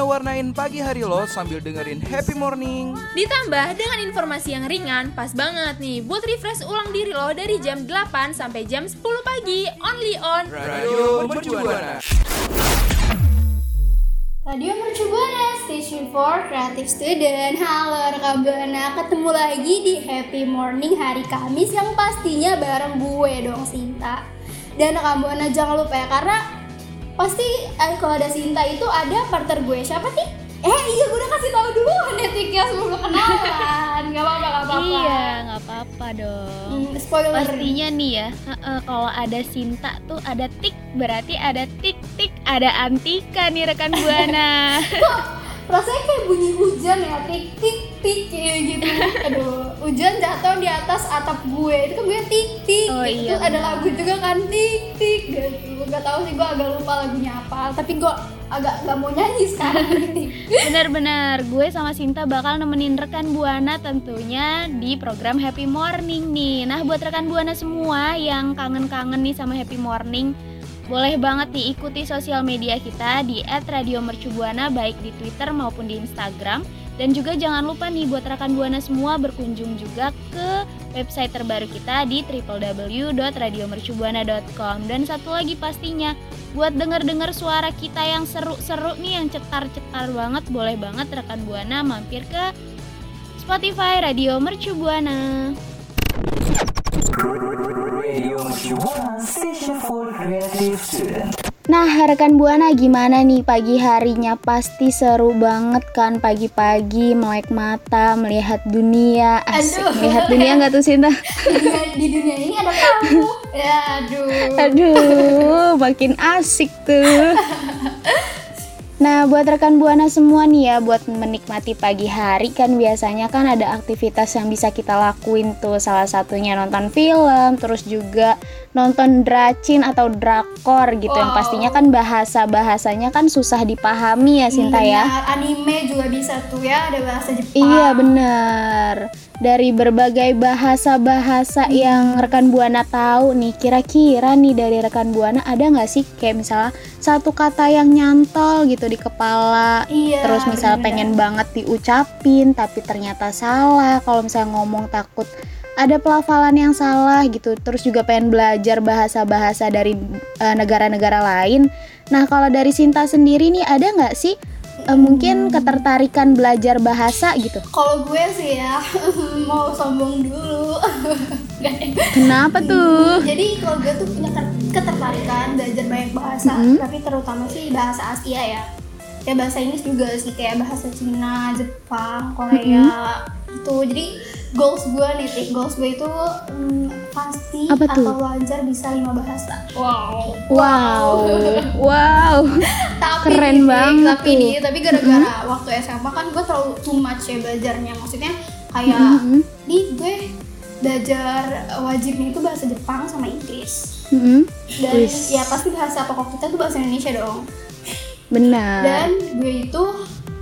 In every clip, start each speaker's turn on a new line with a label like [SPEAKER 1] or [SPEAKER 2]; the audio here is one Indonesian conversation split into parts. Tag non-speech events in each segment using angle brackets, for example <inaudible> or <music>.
[SPEAKER 1] waktunya warnain pagi hari lo sambil dengerin happy morning.
[SPEAKER 2] Ditambah dengan informasi yang ringan, pas banget nih buat refresh ulang diri lo dari jam 8 sampai jam 10 pagi, only on
[SPEAKER 1] Radio Mercubuana.
[SPEAKER 3] Radio Mercu Buana, Station for Creative Student Halo rekam Buana, ketemu lagi di Happy Morning hari Kamis Yang pastinya bareng gue dong Sinta Dan rekam Buana jangan lupa ya karena Pasti eh, kalau ada Sinta itu ada partner gue Siapa sih? Eh iya gue udah kasih tahu dulu Netik ya sebelum kenalan Gak apa-apa, gak apa-apa
[SPEAKER 4] Iya, nggak apa-apa dong.
[SPEAKER 3] Hmm, Spoiler
[SPEAKER 4] Pastinya nih ya, kalau ada Sinta tuh ada tik, berarti ada tik tik, ada Antika nih rekan buana. <laughs> <laughs>
[SPEAKER 3] rasanya kayak bunyi hujan ya tik tik tik kayak gitu. Aduh hujan jatuh di atas atap gue. Itu kan gue tik tik.
[SPEAKER 4] Oh,
[SPEAKER 3] itu
[SPEAKER 4] iya,
[SPEAKER 3] ada
[SPEAKER 4] benar.
[SPEAKER 3] lagu juga kan tik tik. Gitu gak tahu sih gue agak lupa lagunya apa. Tapi gue agak gak mau nyanyi sekarang. <laughs>
[SPEAKER 4] Bener-bener, gue sama Sinta bakal nemenin rekan buana tentunya di program Happy Morning nih. Nah, buat rekan buana semua yang kangen-kangen nih sama Happy Morning, boleh banget diikuti sosial media kita di @radiomercubuana baik di Twitter maupun di Instagram. Dan juga jangan lupa nih buat rekan buana semua berkunjung juga ke website terbaru kita di www.radiomercubuana.com. Dan satu lagi pastinya buat denger-denger suara kita yang seru-seru nih yang cetar-cetar banget boleh banget rekan buana mampir ke Spotify Radio Mercu Buana. Nah, rekan Buana gimana nih pagi harinya? Pasti seru banget kan pagi-pagi melek mata, melihat dunia. Asik,
[SPEAKER 3] Aduh.
[SPEAKER 4] melihat dunia nggak tuh Sinta?
[SPEAKER 3] di <laughs> dunia, di dunia ini ada kamu ya aduh
[SPEAKER 4] Aduh, makin asik tuh. <laughs> Nah, buat rekan Buana semua nih ya, buat menikmati pagi hari kan biasanya kan ada aktivitas yang bisa kita lakuin tuh. Salah satunya nonton film, terus juga nonton dracin atau drakor gitu yang
[SPEAKER 3] Wow.
[SPEAKER 4] pastinya kan bahasa-bahasanya kan susah dipahami ya Sinta ya.
[SPEAKER 3] Benar, anime juga bisa tuh ya ada bahasa Jepang
[SPEAKER 4] Iya benar. Dari berbagai bahasa-bahasa yang rekan buana tahu nih, kira-kira nih dari rekan buana ada nggak sih kayak misalnya satu kata yang nyantol gitu di kepala,
[SPEAKER 3] Iya,
[SPEAKER 4] terus misalnya
[SPEAKER 3] benar.
[SPEAKER 4] pengen banget diucapin tapi ternyata salah. Kalau misalnya ngomong takut ada pelafalan yang salah gitu. Terus juga pengen belajar bahasa-bahasa dari eh, negara-negara lain. Nah kalau dari Sinta sendiri nih ada nggak sih eh, mungkin ketertarikan belajar bahasa gitu?
[SPEAKER 3] Kalau gue sih ya <laughs> mau sombong dulu. <laughs>
[SPEAKER 4] Kenapa tuh?
[SPEAKER 3] Jadi kalau gue tuh punya ket- ketertarikan belajar banyak bahasa,
[SPEAKER 4] Mhm.
[SPEAKER 3] tapi terutama sih bahasa Asia ya. Kayak bahasa Inggris juga sih kayak bahasa Cina, Jepang, Korea itu. Jadi goals gue nih, goals gue itu mm, pasti
[SPEAKER 4] Apa tuh?
[SPEAKER 3] atau wajar bisa lima bahasa. Wow.
[SPEAKER 4] Wow, wow. <laughs>
[SPEAKER 3] tapi
[SPEAKER 4] Keren
[SPEAKER 3] nih,
[SPEAKER 4] banget
[SPEAKER 3] tapi
[SPEAKER 4] tuh.
[SPEAKER 3] nih tapi gara-gara waktu SMA kan gue terlalu too much ya belajarnya maksudnya kayak
[SPEAKER 4] Mhm.
[SPEAKER 3] nih gue belajar wajibnya itu bahasa Jepang sama Inggris
[SPEAKER 4] Mm-mm.
[SPEAKER 3] dan
[SPEAKER 4] Wis.
[SPEAKER 3] ya pasti bahasa pokok kita tuh bahasa Indonesia dong
[SPEAKER 4] Benar.
[SPEAKER 3] dan gue itu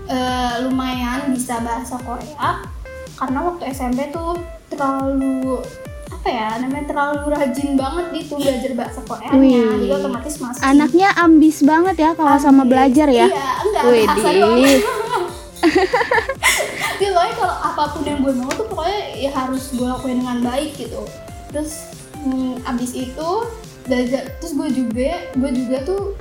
[SPEAKER 3] eh, lumayan bisa bahasa Korea karena waktu SMP tuh terlalu apa ya namanya terlalu rajin banget gitu belajar bahasa Koreanya
[SPEAKER 4] Wih.
[SPEAKER 3] jadi otomatis masih
[SPEAKER 4] Anaknya ambis banget ya kalau sama belajar ya.
[SPEAKER 3] Iya, enggak doang. <laughs> Dia pokoknya kalau apa pun yang gue mau tuh pokoknya ya harus gue lakuin dengan baik gitu. Terus hmm, abis itu belajar, terus gue juga, gue juga tuh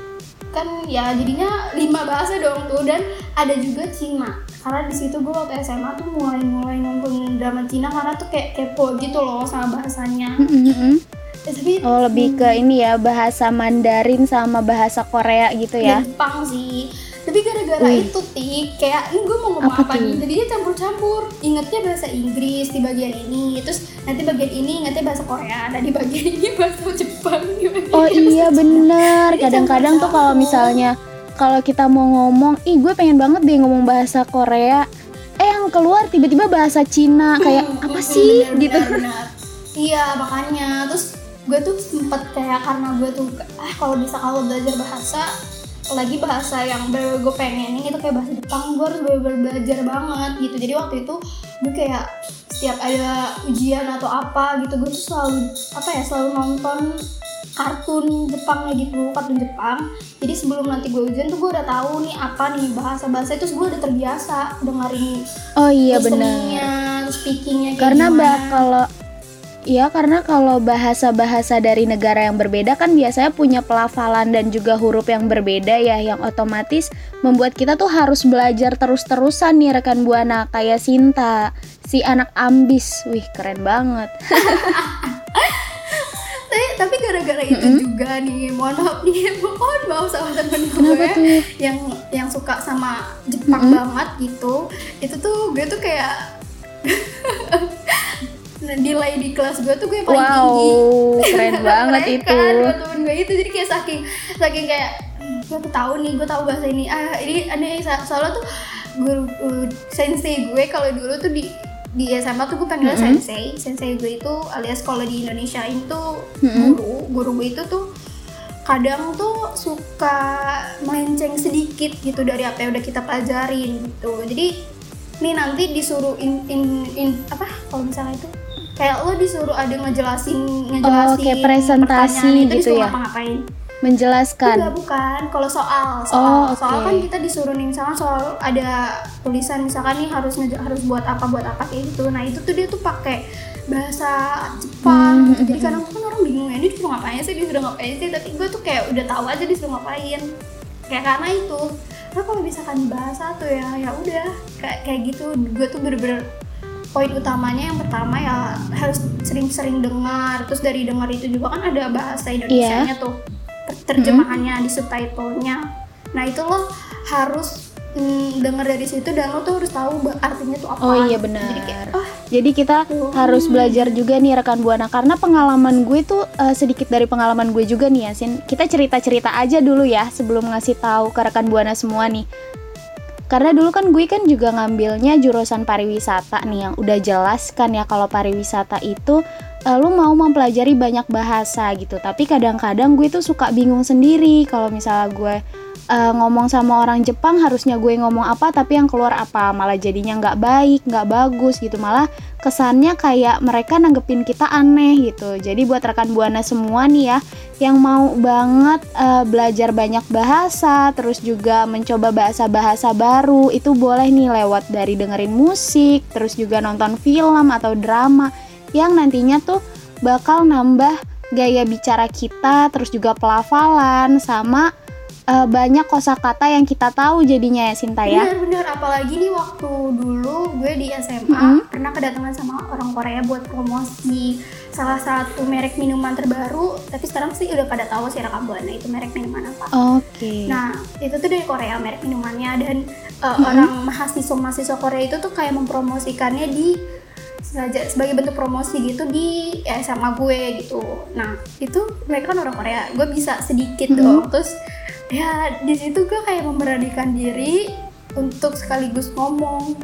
[SPEAKER 3] kan ya jadinya lima bahasa dong tuh dan ada juga Cina karena di situ gue waktu SMA tuh mulai mulai nonton drama Cina karena tuh kayak kepo gitu loh sama bahasanya.
[SPEAKER 4] Mm-mm.
[SPEAKER 3] Ya, tapi
[SPEAKER 4] Oh lebih ke ini ya bahasa Mandarin sama bahasa Korea gitu ya.
[SPEAKER 3] Jepang sih tapi gara-gara
[SPEAKER 4] Wih.
[SPEAKER 3] itu tik kayak ini gue mau ngomong
[SPEAKER 4] Apa
[SPEAKER 3] apa, nih jadi dia campur-campur ingetnya bahasa Inggris di bagian ini terus nanti bagian ini ingetnya bahasa Korea dan di bagian ini bahasa Jepang di bagian
[SPEAKER 4] Oh iya bener,
[SPEAKER 3] Jadi
[SPEAKER 4] kadang-kadang tuh kalau misalnya kalau kita mau ngomong, ih gue pengen banget deh ngomong bahasa Korea, eh yang keluar tiba-tiba bahasa Cina kayak
[SPEAKER 3] Hmm,
[SPEAKER 4] apa
[SPEAKER 3] hmm,
[SPEAKER 4] sih
[SPEAKER 3] bener,
[SPEAKER 4] gitu.
[SPEAKER 3] bener, bener. iya makanya terus gue tuh sempet kayak karena gue tuh ah kalau bisa kalau belajar bahasa lagi bahasa yang bener gue pengenin itu kayak bahasa Jepang gue harus bener-bener belajar banget gitu jadi waktu itu gue kayak setiap ada ujian atau apa gitu gue tuh selalu apa ya selalu nonton kartun Jepangnya gitu kartun Jepang. Jadi sebelum nanti gue ujian tuh gue udah tahu nih apa nih bahasa bahasa itu gue udah terbiasa dengerin
[SPEAKER 4] Oh iya
[SPEAKER 3] listeningnya, speakingnya
[SPEAKER 4] Karena bah kalau Iya karena kalau bahasa-bahasa dari negara yang berbeda kan biasanya punya pelafalan dan juga huruf yang berbeda ya yang otomatis membuat kita tuh harus belajar terus-terusan nih rekan Buana. Kayak Sinta si anak ambis. Wih keren banget <laughs>
[SPEAKER 3] tapi, gara-gara itu juga nih mohon maaf nih <laughs> mohon maaf sama temen
[SPEAKER 4] Kenapa
[SPEAKER 3] gue
[SPEAKER 4] tuh?
[SPEAKER 3] yang yang suka sama Jepang banget gitu. Itu tuh gue tuh kayak <laughs> nilai di kelas gue tuh gue paling
[SPEAKER 4] wow
[SPEAKER 3] tinggi.
[SPEAKER 4] keren <laughs> banget
[SPEAKER 3] Keren
[SPEAKER 4] itu
[SPEAKER 3] kan, dua temen gue itu. Jadi kayak saking saking kayak "Hmm, gue tuh tahu nih gue tahu bahasa ini. Ah ini so- soalnya tuh guru uh, sensei gue kalau dulu tuh di di SMA tuh gue panggilnya
[SPEAKER 4] Mm-hmm.
[SPEAKER 3] sensei sensei gue itu alias kalau di Indonesia itu
[SPEAKER 4] Mm-hmm.
[SPEAKER 3] guru guru gue itu tuh kadang tuh suka melenceng sedikit gitu dari apa yang udah kita pelajarin gitu jadi nih nanti disuruh in, in, in- apa kalau misalnya itu kayak lo disuruh ada ngejelasin ngejelasin
[SPEAKER 4] Oh, kayak presentasi
[SPEAKER 3] pertanyaan, itu
[SPEAKER 4] gitu
[SPEAKER 3] disuruh
[SPEAKER 4] ya?
[SPEAKER 3] ngapa-ngapain
[SPEAKER 4] menjelaskan.
[SPEAKER 3] Enggak bukan. Kalau soal soal.
[SPEAKER 4] Oh, oke.
[SPEAKER 3] soal kan kita disuruh nih misalkan soal ada tulisan misalkan nih harus harus buat apa buat apa kayak gitu. Nah itu tuh dia tuh pakai bahasa Jepang.
[SPEAKER 4] Hmm,
[SPEAKER 3] gitu. jadi kadang kan orang bingung ya ini disuruh ngapain sih? Disuruh ngapain sih? Tapi gue tuh kayak udah tahu aja disuruh ngapain. Kayak karena itu. Nah kalau misalkan bahasa tuh ya ya udah kayak kayak gitu. Gue tuh bener-bener poin utamanya yang pertama ya harus sering-sering dengar. Terus dari dengar itu juga kan ada bahasa Indonesia-nya
[SPEAKER 4] Iya.
[SPEAKER 3] tuh ter- terjemahannya di subtitlenya nah itu lo harus mm, dengar dari situ dan lo tuh harus tahu artinya tuh apa
[SPEAKER 4] Oh iya
[SPEAKER 3] jadi
[SPEAKER 4] benar.
[SPEAKER 3] kayak ah
[SPEAKER 4] Jadi kita
[SPEAKER 3] Oh.
[SPEAKER 4] harus belajar juga nih rekan buana karena pengalaman gue tuh eh, sedikit dari pengalaman gue juga nih Yasin. Kita cerita-cerita aja dulu ya sebelum ngasih tahu ke rekan buana semua nih. Karena dulu kan gue kan juga ngambilnya jurusan pariwisata nih yang udah jelas kan ya kalau pariwisata itu lu mau mempelajari banyak bahasa gitu. Tapi kadang-kadang gue tuh suka bingung sendiri. Kalau misalnya gue eh, ngomong sama orang Jepang harusnya gue ngomong apa tapi yang keluar apa? Malah jadinya nggak baik nggak bagus gitu. Malah kesannya kayak mereka nanggepin kita aneh gitu. Jadi buat rekan buana semua nih ya yang mau banget eh, belajar banyak bahasa terus juga mencoba bahasa-bahasa baru itu boleh nih lewat dari dengerin musik terus juga nonton film atau drama yang nantinya tuh bakal nambah gaya bicara kita terus juga pelafalan sama eh, banyak kosakata yang kita tahu jadinya ya Sinta ya.
[SPEAKER 3] bener-bener apalagi nih waktu dulu gue di SMA
[SPEAKER 4] Mm-mm.
[SPEAKER 3] pernah kedatangan sama orang Korea buat promosi salah satu merek minuman terbaru tapi sekarang sih udah pada tahu sih rekam buana itu merek minuman apa
[SPEAKER 4] Oke.
[SPEAKER 3] Nah, itu tuh dari Korea merek minumannya dan uh, orang mahasiswa-mahasiswa Korea itu tuh kayak mempromosikannya di sengaja sebagai bentuk promosi gitu di ya, SMA gue gitu. Nah, itu mereka kan orang Korea. Gue bisa sedikit
[SPEAKER 4] Mhm.
[SPEAKER 3] dong. Terus ya di situ gue kayak memberanikan diri untuk sekaligus ngomong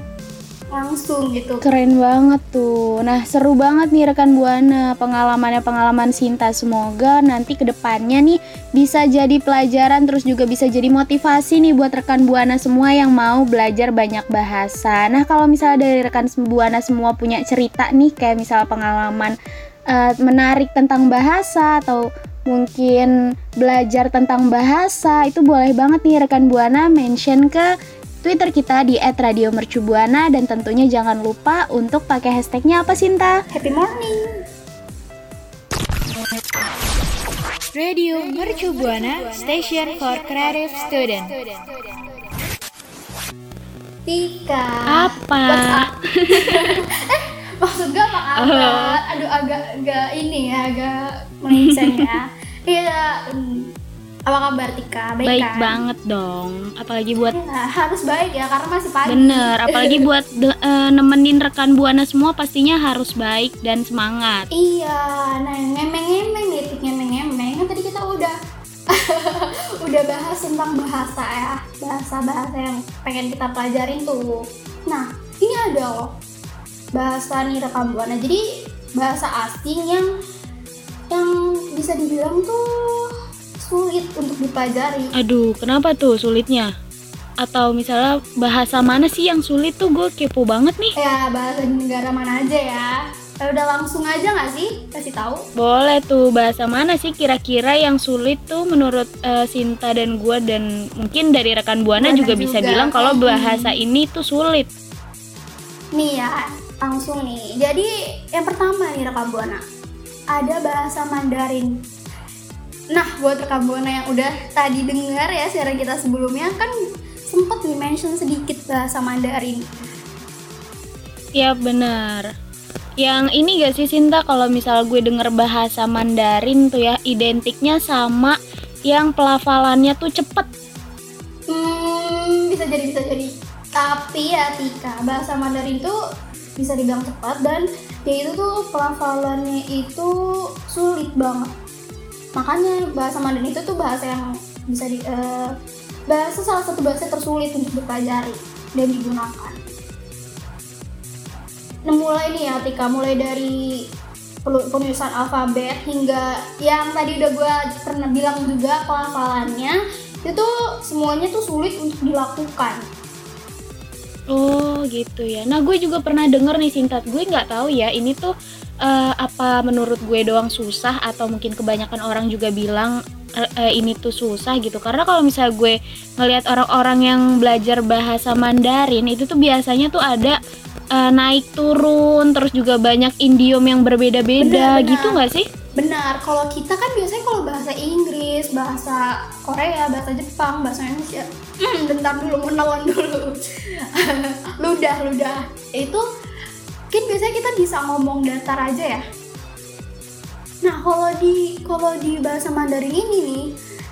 [SPEAKER 3] langsung gitu.
[SPEAKER 4] Keren banget tuh. Nah, seru banget nih rekan Buana pengalamannya pengalaman Sinta. Semoga nanti ke depannya nih bisa jadi pelajaran terus juga bisa jadi motivasi nih buat rekan Buana semua yang mau belajar banyak bahasa. Nah, kalau misalnya dari rekan Buana semua punya cerita nih kayak misalnya pengalaman eh, menarik tentang bahasa atau mungkin belajar tentang bahasa itu boleh banget nih rekan Buana mention ke Twitter kita di @radiomercubuana dan tentunya jangan lupa untuk pakai hashtagnya apa Sinta?
[SPEAKER 3] Happy morning.
[SPEAKER 5] Radio Mercu Buana Station for Creative Student.
[SPEAKER 3] Tika.
[SPEAKER 4] Apa? <laughs>
[SPEAKER 3] Maksud gue apa kabar? Aduh agak agak ini ya agak melenceng ya. <laughs> Iya. Apa kabar Tika? Baik,
[SPEAKER 4] Baik
[SPEAKER 3] kan?
[SPEAKER 4] banget dong. Apalagi buat
[SPEAKER 3] Ya, harus baik ya karena masih pagi.
[SPEAKER 4] bener, apalagi <laughs> buat de- eh, nemenin rekan buana semua pastinya harus baik dan semangat.
[SPEAKER 3] Iya, nah ngemeng-ngemeng nih, Tik, ngemeng-ngemeng. Kan tadi kita udah <laughs> udah bahas tentang bahasa ya, bahasa-bahasa yang pengen kita pelajarin tuh. Nah, ini ada loh bahasa nih rekam buana. Jadi bahasa asing yang yang bisa dibilang tuh sulit untuk dipelajari.
[SPEAKER 4] Aduh, kenapa tuh sulitnya? Atau misalnya bahasa mana sih yang sulit tuh gue kepo banget nih.
[SPEAKER 3] Ya bahasa di negara mana aja ya. Ya udah langsung aja nggak sih kasih tahu?
[SPEAKER 4] Boleh tuh bahasa mana sih kira-kira yang sulit tuh menurut eh, Sinta dan gue dan mungkin dari rekan buana
[SPEAKER 3] Buana
[SPEAKER 4] juga, bisa
[SPEAKER 3] juga.
[SPEAKER 4] bilang kalau
[SPEAKER 3] Hmm.
[SPEAKER 4] bahasa ini tuh sulit.
[SPEAKER 3] Nih ya, langsung nih. Jadi yang pertama nih rekam buana ada bahasa Mandarin. Nah, buat rekam buana yang udah tadi dengar ya siaran kita sebelumnya kan sempet nih mention sedikit bahasa Mandarin.
[SPEAKER 4] Ya benar. Yang ini gak sih Sinta kalau misal gue denger bahasa Mandarin tuh ya identiknya sama yang pelafalannya tuh cepet.
[SPEAKER 3] Hmm, bisa jadi bisa jadi. Tapi ya Tika, bahasa Mandarin itu bisa dibilang cepat dan ya itu tuh pelafalannya itu sulit banget. Makanya bahasa Mandarin itu tuh bahasa yang bisa di eh, bahasa salah satu bahasa tersulit untuk dipelajari dan digunakan. Nah, mulai nih ya Tika, mulai dari penulisan alfabet hingga yang tadi udah gue pernah bilang juga pelafalannya itu semuanya tuh sulit untuk dilakukan.
[SPEAKER 4] Oh gitu ya. Nah gue juga pernah denger nih Sinta. Gue nggak tahu ya ini tuh eh, apa menurut gue doang susah atau mungkin kebanyakan orang juga bilang eh, eh, ini tuh susah gitu. Karena kalau misalnya gue ngelihat orang-orang yang belajar bahasa Mandarin itu tuh biasanya tuh ada eh, naik turun terus juga banyak idiom yang berbeda-beda gitu nggak sih?
[SPEAKER 3] Benar, kalau kita kan biasanya kalau bahasa Inggris, bahasa Korea, bahasa Jepang, bahasa Indonesia. Hmm, bentar dulu, menelan dulu. <laughs> ludah, ludah. Itu kan biasanya kita bisa ngomong datar aja ya. Nah, kalau di kalau di bahasa Mandarin ini nih,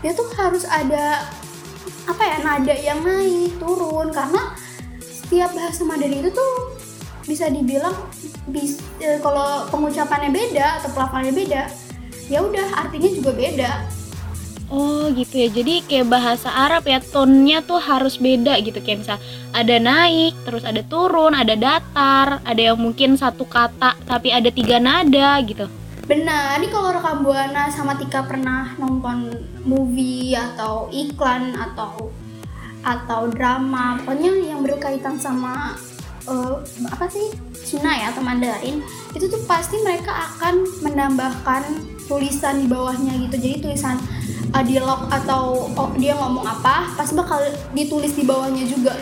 [SPEAKER 3] dia tuh harus ada apa ya nada yang naik turun karena setiap bahasa Mandarin itu tuh bisa dibilang bis, eh, kalau pengucapannya beda atau pelafalannya beda ya udah artinya juga beda
[SPEAKER 4] Oh gitu ya. Jadi kayak bahasa Arab ya tonnya tuh harus beda gitu kayak misal ada naik, terus ada turun, ada datar, ada yang mungkin satu kata tapi ada tiga nada gitu.
[SPEAKER 3] benar ini kalau rekam buana sama Tika pernah nonton movie atau iklan atau atau drama pokoknya yang berkaitan sama eh, apa sih? Cina ya atau Mandarin. Itu tuh pasti mereka akan menambahkan tulisan di bawahnya gitu. Jadi tulisan uh, dialog atau oh, dia ngomong apa pasti bakal ditulis di bawahnya juga.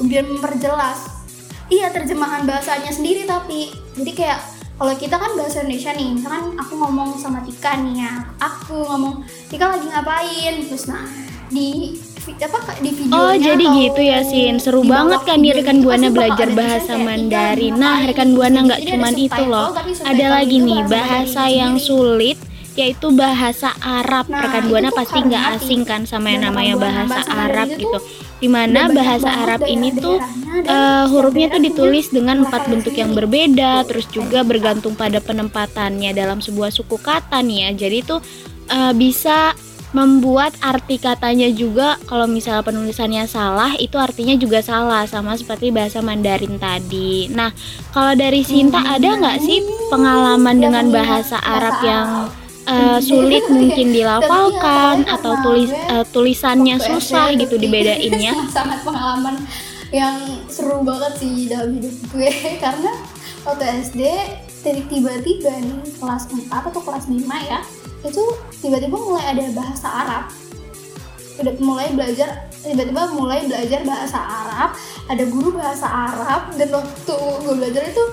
[SPEAKER 3] Biar memperjelas. Iya terjemahan bahasanya sendiri tapi. Jadi kayak kalau kita kan bahasa Indonesia nih. Misalkan aku ngomong sama Tika nih ya. Aku ngomong Tika lagi ngapain? Terus nah di apa di videonya
[SPEAKER 4] Oh jadi gitu ya Sin, seru banget kan
[SPEAKER 3] video
[SPEAKER 4] rekan buana belajar bahasa
[SPEAKER 3] tulisan kayak, "Tika
[SPEAKER 4] Mandarin. Nah
[SPEAKER 3] ngapain?"
[SPEAKER 4] rekan buana
[SPEAKER 3] Gitu.
[SPEAKER 4] nggak
[SPEAKER 3] Jadi ada
[SPEAKER 4] cuman itu loh, ada lagi nih
[SPEAKER 3] bahasa
[SPEAKER 4] yang sulit yaitu bahasa Arab.
[SPEAKER 3] Nah,
[SPEAKER 4] rekan buana pasti nggak asing kan sama yang
[SPEAKER 3] Dan
[SPEAKER 4] namanya
[SPEAKER 3] buana,
[SPEAKER 4] bahasa Arab
[SPEAKER 3] itu
[SPEAKER 4] gitu.
[SPEAKER 3] Di mana
[SPEAKER 4] bahasa Arab ini tuh eh, hurufnya tuh ditulis dengan empat bentuk yang berbeda, terus juga bergantung pada penempatannya dalam sebuah suku kata nih ya. Jadi tuh eh, bisa membuat arti katanya juga kalau misalnya penulisannya salah itu artinya juga salah sama seperti bahasa Mandarin tadi. Nah kalau dari Sinta ada nggak sih pengalaman
[SPEAKER 3] Yang
[SPEAKER 4] dengan bahasa Arab yang eh, sulit mungkin dilafalkan atau tulis eh, tulisannya susah gitu dibedainnya? <laughs>
[SPEAKER 3] sangat pengalaman yang seru banget sih dalam hidup gue <laughs> karena waktu SD tiba-tiba nih kelas 4 atau kelas 5 ya itu tiba-tiba mulai ada bahasa Arab. Udah mulai belajar tiba-tiba mulai belajar bahasa Arab. Ada guru bahasa Arab. Dan waktu gue belajar itu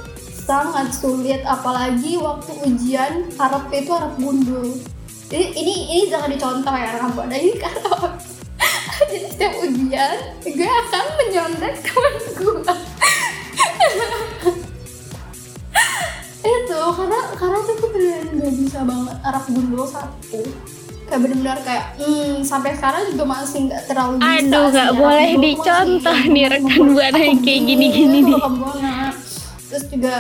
[SPEAKER 3] sangat sulit. Apalagi waktu ujian Arab itu Arab gundul. Jadi ini ini jangan dicontoh ya Rambo ini <laughs> karena <laughs> jadi setiap ujian gue akan menyontek teman gue itu karena karena tuh gue beneran gak bisa banget Arab gundul satu kayak benar-benar kayak hmm, sampai sekarang juga masih nggak terlalu bisa
[SPEAKER 4] Aduh, nggak
[SPEAKER 3] ya.
[SPEAKER 4] boleh dicontoh nih rekan Buana yang kayak gini-gini
[SPEAKER 3] itu
[SPEAKER 4] nih.
[SPEAKER 3] terus juga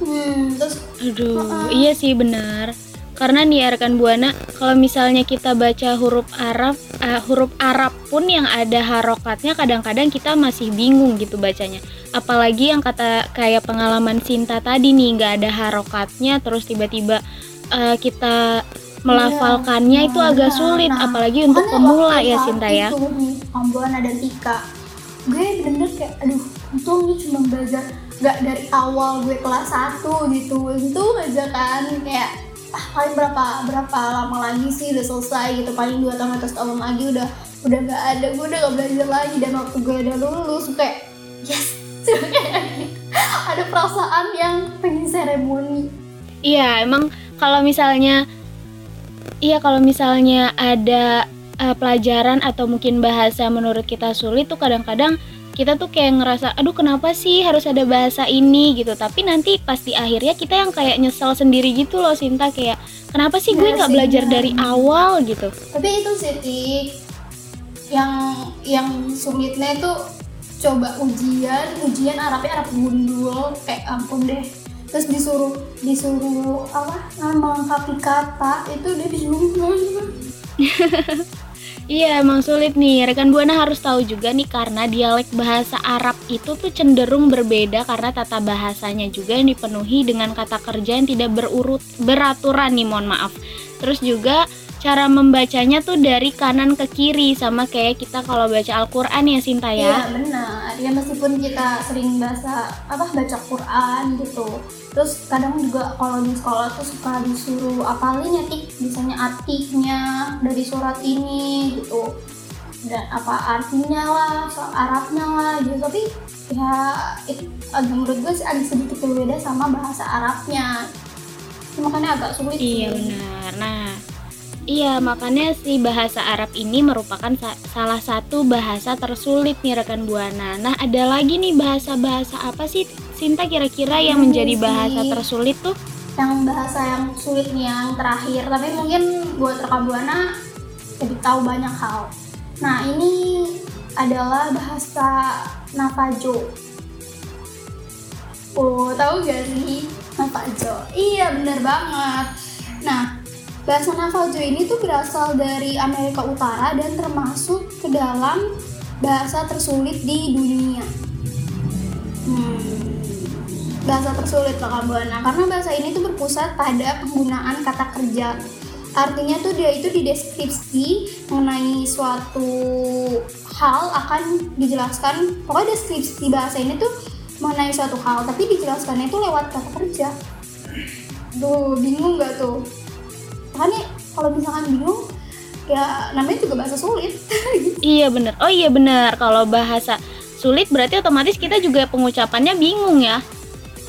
[SPEAKER 3] hmm, terus
[SPEAKER 4] Aduh,
[SPEAKER 3] Heeh.
[SPEAKER 4] iya sih benar. Karena nih ya rekan Buana, kalau misalnya kita baca huruf Arab, eh, huruf Arab pun yang ada harokatnya kadang-kadang kita masih bingung gitu bacanya. Apalagi yang kata kayak pengalaman Sinta tadi nih, nggak ada harokatnya, terus tiba-tiba eh, kita melafalkannya itu
[SPEAKER 3] Nah,
[SPEAKER 4] agak
[SPEAKER 3] nah,
[SPEAKER 4] sulit,
[SPEAKER 3] nah.
[SPEAKER 4] apalagi untuk pemula ya Sinta ya.
[SPEAKER 3] itu nih Ambuana dan Tika gue bener-bener kayak aduh untung nih cuma belajar gak dari awal gue kelas 1 gitu untung aja kan kayak ah paling berapa berapa lama lagi sih udah selesai gitu paling dua tahun atau setahun lagi udah udah gak ada gue udah gak belajar lagi dan waktu gue udah lulus kayak yes <laughs> ada perasaan yang pengen seremoni.
[SPEAKER 4] Iya, emang kalau misalnya iya kalau misalnya ada eh, pelajaran atau mungkin bahasa menurut kita sulit tuh kadang-kadang kita tuh kayak ngerasa aduh kenapa sih harus ada bahasa ini? gitu. Tapi nanti pasti akhirnya kita yang kayak nyesel sendiri gitu loh Sinta. Kayak kenapa sih gue
[SPEAKER 3] Iya
[SPEAKER 4] nggak belajar dari awal? gitu.
[SPEAKER 3] Tapi itu sih yang yang sulitnya itu coba ujian ujian Arabnya Arab gundul kayak ampun deh. Terus disuruh disuruh apa nah, melengkapi kata itu dia bingung. <laughs>
[SPEAKER 4] Iya emang sulit nih. Rekan buana harus tahu juga nih karena dialek bahasa Arab itu tuh cenderung berbeda karena tata bahasanya juga yang dipenuhi dengan kata kerja yang tidak berurut beraturan nih mohon maaf. Terus juga cara membacanya tuh dari kanan ke kiri sama kayak kita kalau baca Al-Qur'an ya Sinta
[SPEAKER 3] Iya
[SPEAKER 4] ya.
[SPEAKER 3] benar. Ya meskipun kita sering bahasa apa baca Quran gitu. Terus kadang juga kalau di sekolah tuh suka disuruh apalin ya tik? Misalnya artinya dari surat ini gitu. Dan apa artinya lah soal Arabnya lah gitu. Tapi ya itu agak menurut gue sih agak sedikit berbeda sama bahasa Arabnya. Makanya agak sulit
[SPEAKER 4] Iya benar. Nah, iya makanya si bahasa Arab ini merupakan sa- salah satu bahasa tersulit nih rekan buana. Nah, ada lagi nih bahasa-bahasa apa sih Sinta kira-kira yang
[SPEAKER 3] Ini
[SPEAKER 4] menjadi
[SPEAKER 3] sih.
[SPEAKER 4] bahasa tersulit tuh?
[SPEAKER 3] yang bahasa yang sulit nih yang terakhir tapi mungkin buat rekam buana jadi tahu banyak hal nah ini adalah bahasa Navajo oh tahu gak sih Navajo iya bener banget nah bahasa Navajo ini tuh berasal dari Amerika Utara dan termasuk ke dalam bahasa tersulit di dunia. Hmm. Bahasa tersulit rekam buana. Karena bahasa ini tuh berpusat pada penggunaan kata kerja. Artinya tuh dia itu di deskripsi mengenai suatu hal akan dijelaskan. Pokoknya deskripsi bahasa ini tuh mengenai suatu hal tapi dijelaskannya itu lewat kata kerja. Duh, bingung nggak tuh kalau misalkan bingung ya namanya juga bahasa sulit <laughs>
[SPEAKER 4] Iya bener. Oh iya bener. Kalau bahasa sulit berarti otomatis kita juga pengucapannya bingung ya.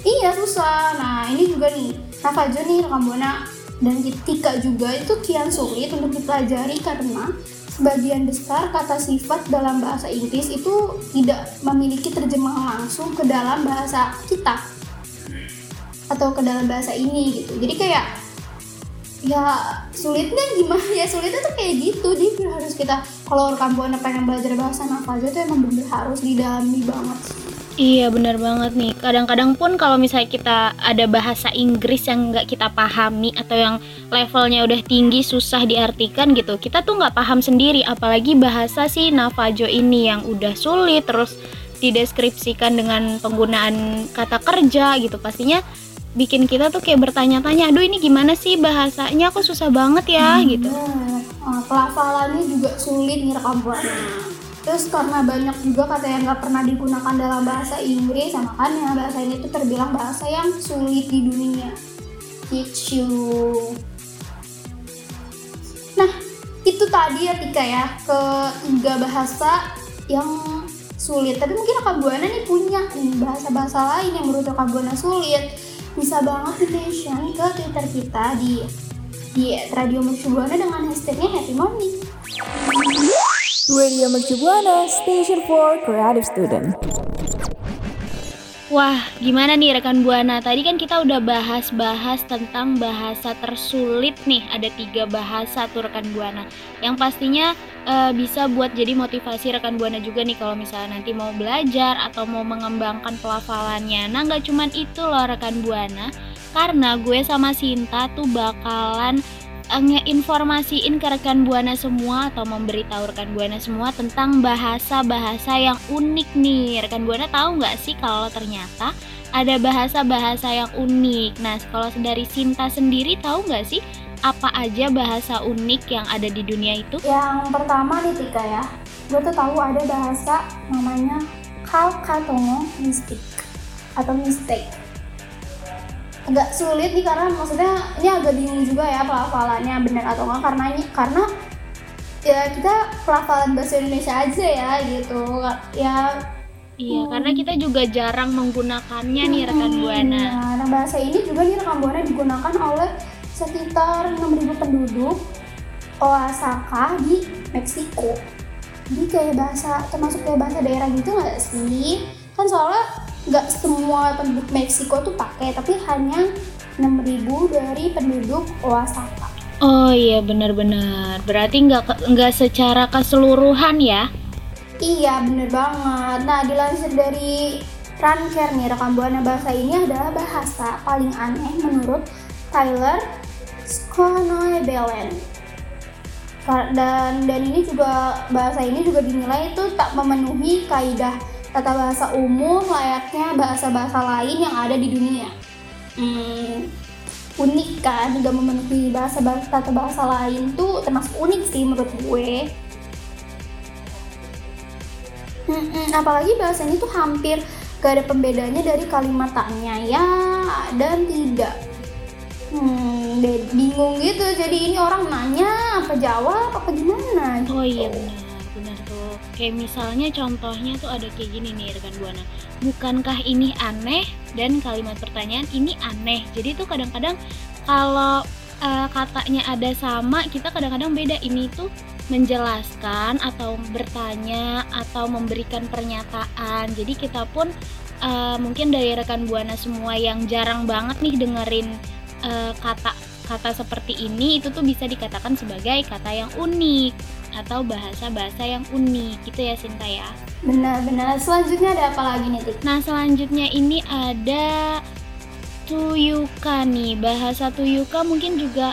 [SPEAKER 3] Iya susah. Nah ini juga nih Navajo nih rekam buana dan Tika juga itu kian sulit untuk dipelajari karena sebagian besar kata sifat dalam bahasa Inggris itu tidak memiliki terjemahan langsung ke dalam bahasa kita atau ke dalam bahasa ini gitu. Jadi kayak ya sulitnya gimana ya sulitnya tuh kayak gitu jadi harus kita kalau rekam buana pengen belajar bahasa Navajo tuh emang bener harus didalami banget
[SPEAKER 4] Iya bener banget nih. Kadang-kadang pun kalau misalnya kita ada bahasa Inggris yang nggak kita pahami atau yang levelnya udah tinggi susah diartikan gitu, kita tuh nggak paham sendiri. Apalagi bahasa si Navajo ini yang udah sulit terus dideskripsikan dengan penggunaan kata kerja gitu, pastinya bikin kita tuh kayak bertanya-tanya, aduh ini gimana sih bahasanya? Kok susah banget ya gitu.
[SPEAKER 3] Bener. Nah, pelafalannya juga sulit nih rekam. Terus karena banyak juga kata yang nggak pernah digunakan dalam bahasa Inggris, ya makanya bahasa ini tuh terbilang bahasa yang sulit di dunia. Gitu. Nah, itu tadi ya Tika ya, ketiga bahasa yang sulit. Tapi mungkin rekam buana nih punya nih bahasa-bahasa lain yang menurut rekam buana sulit. Bisa banget di mention ke Twitter kita di di Radio Mercu Buana dengan hashtagnya Happy Morning.
[SPEAKER 6] Radio Mercu Buana, Station for Creative Student.
[SPEAKER 4] Wah, gimana nih rekan Buana? Tadi kan kita udah bahas-bahas tentang bahasa tersulit nih. Ada tiga bahasa tuh rekan Buana. Yang pastinya eh, bisa buat jadi motivasi rekan Buana juga nih kalau misalnya nanti mau belajar atau mau mengembangkan pelafalannya. Nah, nggak cuman itu loh rekan Buana. Karena gue sama Sinta tuh bakalan ngeinformasiin ke rekan Buana semua atau memberitahu rekan Buana semua tentang bahasa-bahasa yang unik nih. Rekan Buana tahu nggak sih kalau ternyata ada bahasa-bahasa yang unik. Nah, kalau dari Sinta sendiri tahu nggak sih apa aja bahasa unik yang ada di dunia itu?
[SPEAKER 3] Yang pertama nih Tika ya, gue tuh tahu ada bahasa namanya Kalkatongo Mystic atau Mistake. Agak sulit nih karena maksudnya ini agak bingung juga ya pelafalannya benar atau enggak karena ini karena ya kita pelafalan bahasa Indonesia aja ya gitu ya
[SPEAKER 4] Iya, karena kita juga jarang menggunakannya nih rekan
[SPEAKER 3] Hmm,
[SPEAKER 4] Buana.
[SPEAKER 3] Nah, nah, bahasa ini juga nih rekan buana digunakan oleh sekitar 6.000 penduduk Oaxaca di Meksiko. Jadi kayak bahasa termasuk kayak bahasa daerah gitu nggak sih? Kan soalnya nggak semua penduduk Meksiko tuh pakai, tapi hanya 6.000 dari penduduk Oaxaca.
[SPEAKER 4] Oh iya benar-benar. Berarti nggak nggak secara keseluruhan ya?
[SPEAKER 3] Iya bener banget. Nah dilansir dari Ranker nih rekam buana bahasa ini adalah bahasa paling aneh menurut Tyler Skonoebelen. Ka- Dan dan ini juga bahasa ini juga dinilai itu tak memenuhi kaidah tata bahasa umum layaknya bahasa-bahasa lain yang ada di dunia. Hmm, unik kan, nggak memenuhi bahasa tata bahasa lain tuh termasuk unik sih menurut gue. Mm-mm, apalagi bahasa ini tuh hampir gak ada pembedanya dari kalimat tanya ya dan tidak. Hmm, bingung gitu. Jadi ini orang nanya apa jawab apa gimana?
[SPEAKER 4] Oh iya benar, benar tuh. Kayak misalnya contohnya tuh ada kayak gini nih rekan Buana. Bukankah ini aneh? Dan kalimat pertanyaan ini aneh. Jadi tuh kadang-kadang kalau eh, katanya ada sama, kita kadang-kadang beda. Ini tuh menjelaskan atau bertanya atau memberikan pernyataan. Jadi kita pun eh, mungkin dari rekan Buana semua yang jarang banget nih dengerin eh, kata kata seperti ini itu tuh bisa dikatakan sebagai kata yang unik atau bahasa-bahasa yang unik gitu ya Sinta ya.
[SPEAKER 3] Benar-benar. Selanjutnya ada apa lagi nih, Tik?
[SPEAKER 4] Nah selanjutnya ini ada tuyuka nih bahasa tuyuka mungkin juga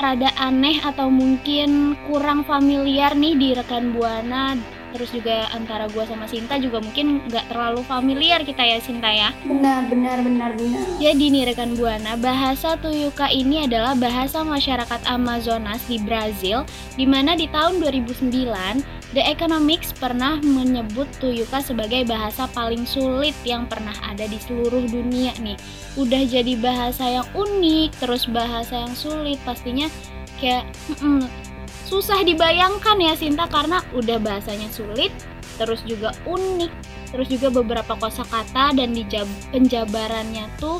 [SPEAKER 4] rada aneh atau mungkin kurang familiar nih di rekan buana terus juga antara gua sama Sinta juga mungkin nggak terlalu familiar kita ya Sinta ya
[SPEAKER 3] Benar, benar, benar, benar.
[SPEAKER 4] jadi nih rekan buana bahasa tuyuka ini adalah bahasa masyarakat Amazonas di Brazil di mana di tahun 2009 The Economics pernah menyebut tuyuka sebagai bahasa paling sulit yang pernah ada di seluruh dunia nih. Udah jadi bahasa yang unik, terus bahasa yang sulit pastinya kayak susah dibayangkan ya Sinta karena udah bahasanya sulit, terus juga unik, terus juga beberapa kosakata dan di penjabarannya tuh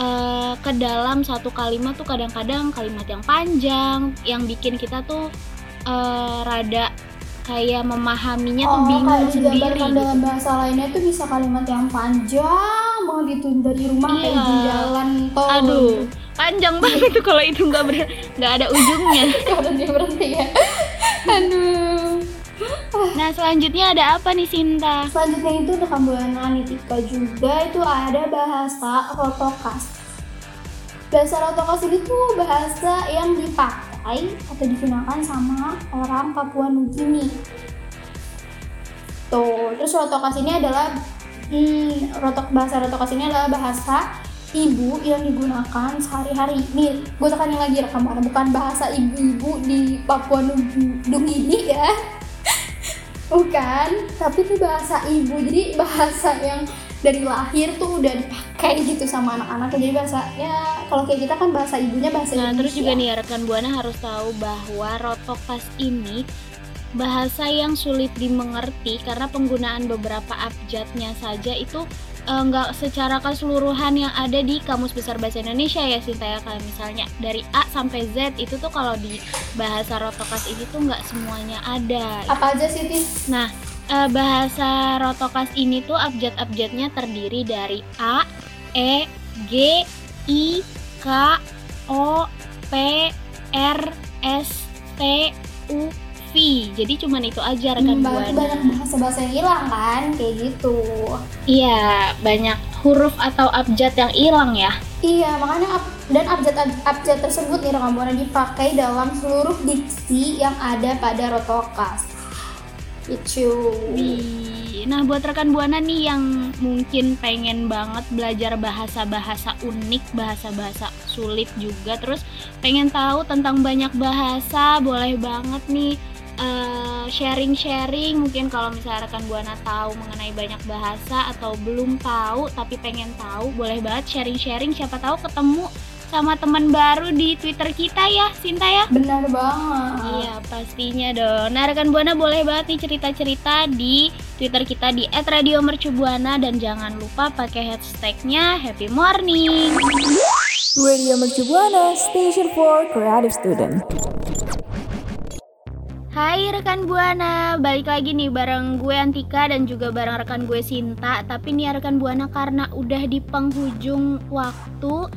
[SPEAKER 4] eh, ke dalam satu kalimat tuh kadang-kadang kalimat yang panjang yang bikin kita tuh eh, rada kayak memahaminya tuh
[SPEAKER 3] Oh,
[SPEAKER 4] bingung
[SPEAKER 3] kayak
[SPEAKER 4] sendiri gitu.
[SPEAKER 3] dalam bahasa lainnya tuh bisa kalimat yang panjang banget itu dari rumah kayak
[SPEAKER 4] Iya.
[SPEAKER 3] di jalan tol.
[SPEAKER 4] Aduh, panjang banget tuh kalau itu nggak ber- nggak ada ujungnya. <laughs>
[SPEAKER 3] Kalau dia berhenti ya. Aduh.
[SPEAKER 4] Nah selanjutnya ada apa nih Sinta?
[SPEAKER 3] Selanjutnya itu rekam buana Nitika juga itu ada bahasa rotokas. Bahasa rotokas ini tuh bahasa yang dipakai atau digunakan sama orang Papua Nugini. Tuh, terus rotokas ini adalah hmm, rotok bahasa rotokas ini adalah bahasa ibu yang digunakan sehari-hari. Nih, gue tekanin lagi rekam buana bukan bahasa ibu-ibu di Papua Nugini ya. <laughs> Bukan, tapi itu bahasa ibu. Jadi bahasa yang dari lahir tuh udah dipakai gitu sama anak-anak. Jadi bahasa ya kalau kayak kita kan bahasa ibunya bahasa
[SPEAKER 4] Nah terus juga
[SPEAKER 3] Indonesia.
[SPEAKER 4] nih rekan buana harus tahu bahwa rotokas ini bahasa yang sulit dimengerti karena penggunaan beberapa abjadnya saja itu eh, nggak secara keseluruhan yang ada di kamus besar bahasa Indonesia ya Sinta ya kayak misalnya dari A sampai Z itu tuh kalau di bahasa rotokas ini tuh nggak semuanya ada
[SPEAKER 3] Apa aja sih Tis?
[SPEAKER 4] Nah, eh, bahasa Rotokas ini tuh abjad-abjadnya terdiri dari A, E, G, I, K, O, P, R, S, T, U, V. Jadi cuman itu aja rekan
[SPEAKER 3] Hmm, berarti
[SPEAKER 4] buana.
[SPEAKER 3] banyak bahasa-bahasa yang hilang kan, kayak gitu.
[SPEAKER 4] Iya, banyak huruf atau abjad yang hilang ya.
[SPEAKER 3] Iya, makanya ab- dan abjad-abjad tersebut nih rekam buana dipakai dalam seluruh diksi yang ada pada rotokas.
[SPEAKER 4] Wih, Nah, buat rekan buana nih yang mungkin pengen banget belajar bahasa-bahasa unik, bahasa-bahasa sulit juga, terus pengen tahu tentang banyak bahasa, boleh banget nih eh, sharing-sharing. Mungkin kalau misalnya rekan buana tahu mengenai banyak bahasa atau belum tahu tapi pengen tahu, boleh banget sharing-sharing. Siapa tahu ketemu sama teman baru di Twitter kita ya, Sinta ya.
[SPEAKER 3] Benar banget.
[SPEAKER 4] Iya pastinya dong. Nah rekan buana boleh banget nih cerita-cerita di Twitter kita di @radiomercubuana dan jangan lupa pakai hashtagnya Happy Morning.
[SPEAKER 6] Radio Mercu Buana, Station for Creative Student.
[SPEAKER 4] Hai rekan buana, balik lagi nih bareng gue Antika dan juga bareng rekan gue Sinta. Tapi nih rekan buana karena udah di penghujung waktu,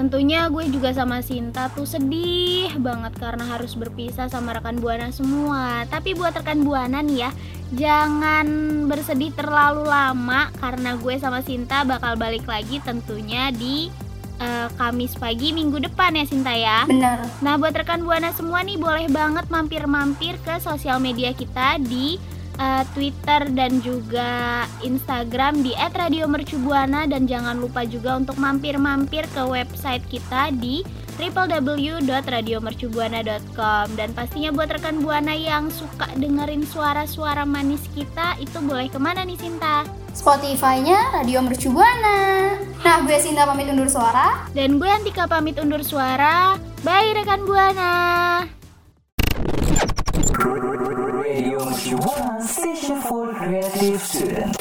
[SPEAKER 4] tentunya gue juga sama Sinta tuh sedih banget karena harus berpisah sama rekan buana semua. Tapi buat rekan buana nih ya, jangan bersedih terlalu lama karena gue sama Sinta bakal balik lagi tentunya di eh, Kamis pagi minggu depan ya Sinta ya.
[SPEAKER 3] Benar.
[SPEAKER 4] Nah, buat rekan Buana semua nih boleh banget mampir-mampir ke sosial media kita di uh, Twitter dan juga Instagram di @radiomercubuana dan jangan lupa juga untuk mampir-mampir ke website kita di www.radiomercubuana.com dan pastinya buat rekan Buana yang suka dengerin suara-suara manis kita itu boleh ke mana nih Sinta?
[SPEAKER 3] Spotify-nya Radio Mercu Buana. Nah, gue Sinta pamit undur suara.
[SPEAKER 4] Dan gue Antika pamit undur suara. Bye rekan Buana.
[SPEAKER 7] Radio Mercu Buana, Station for Creative Student.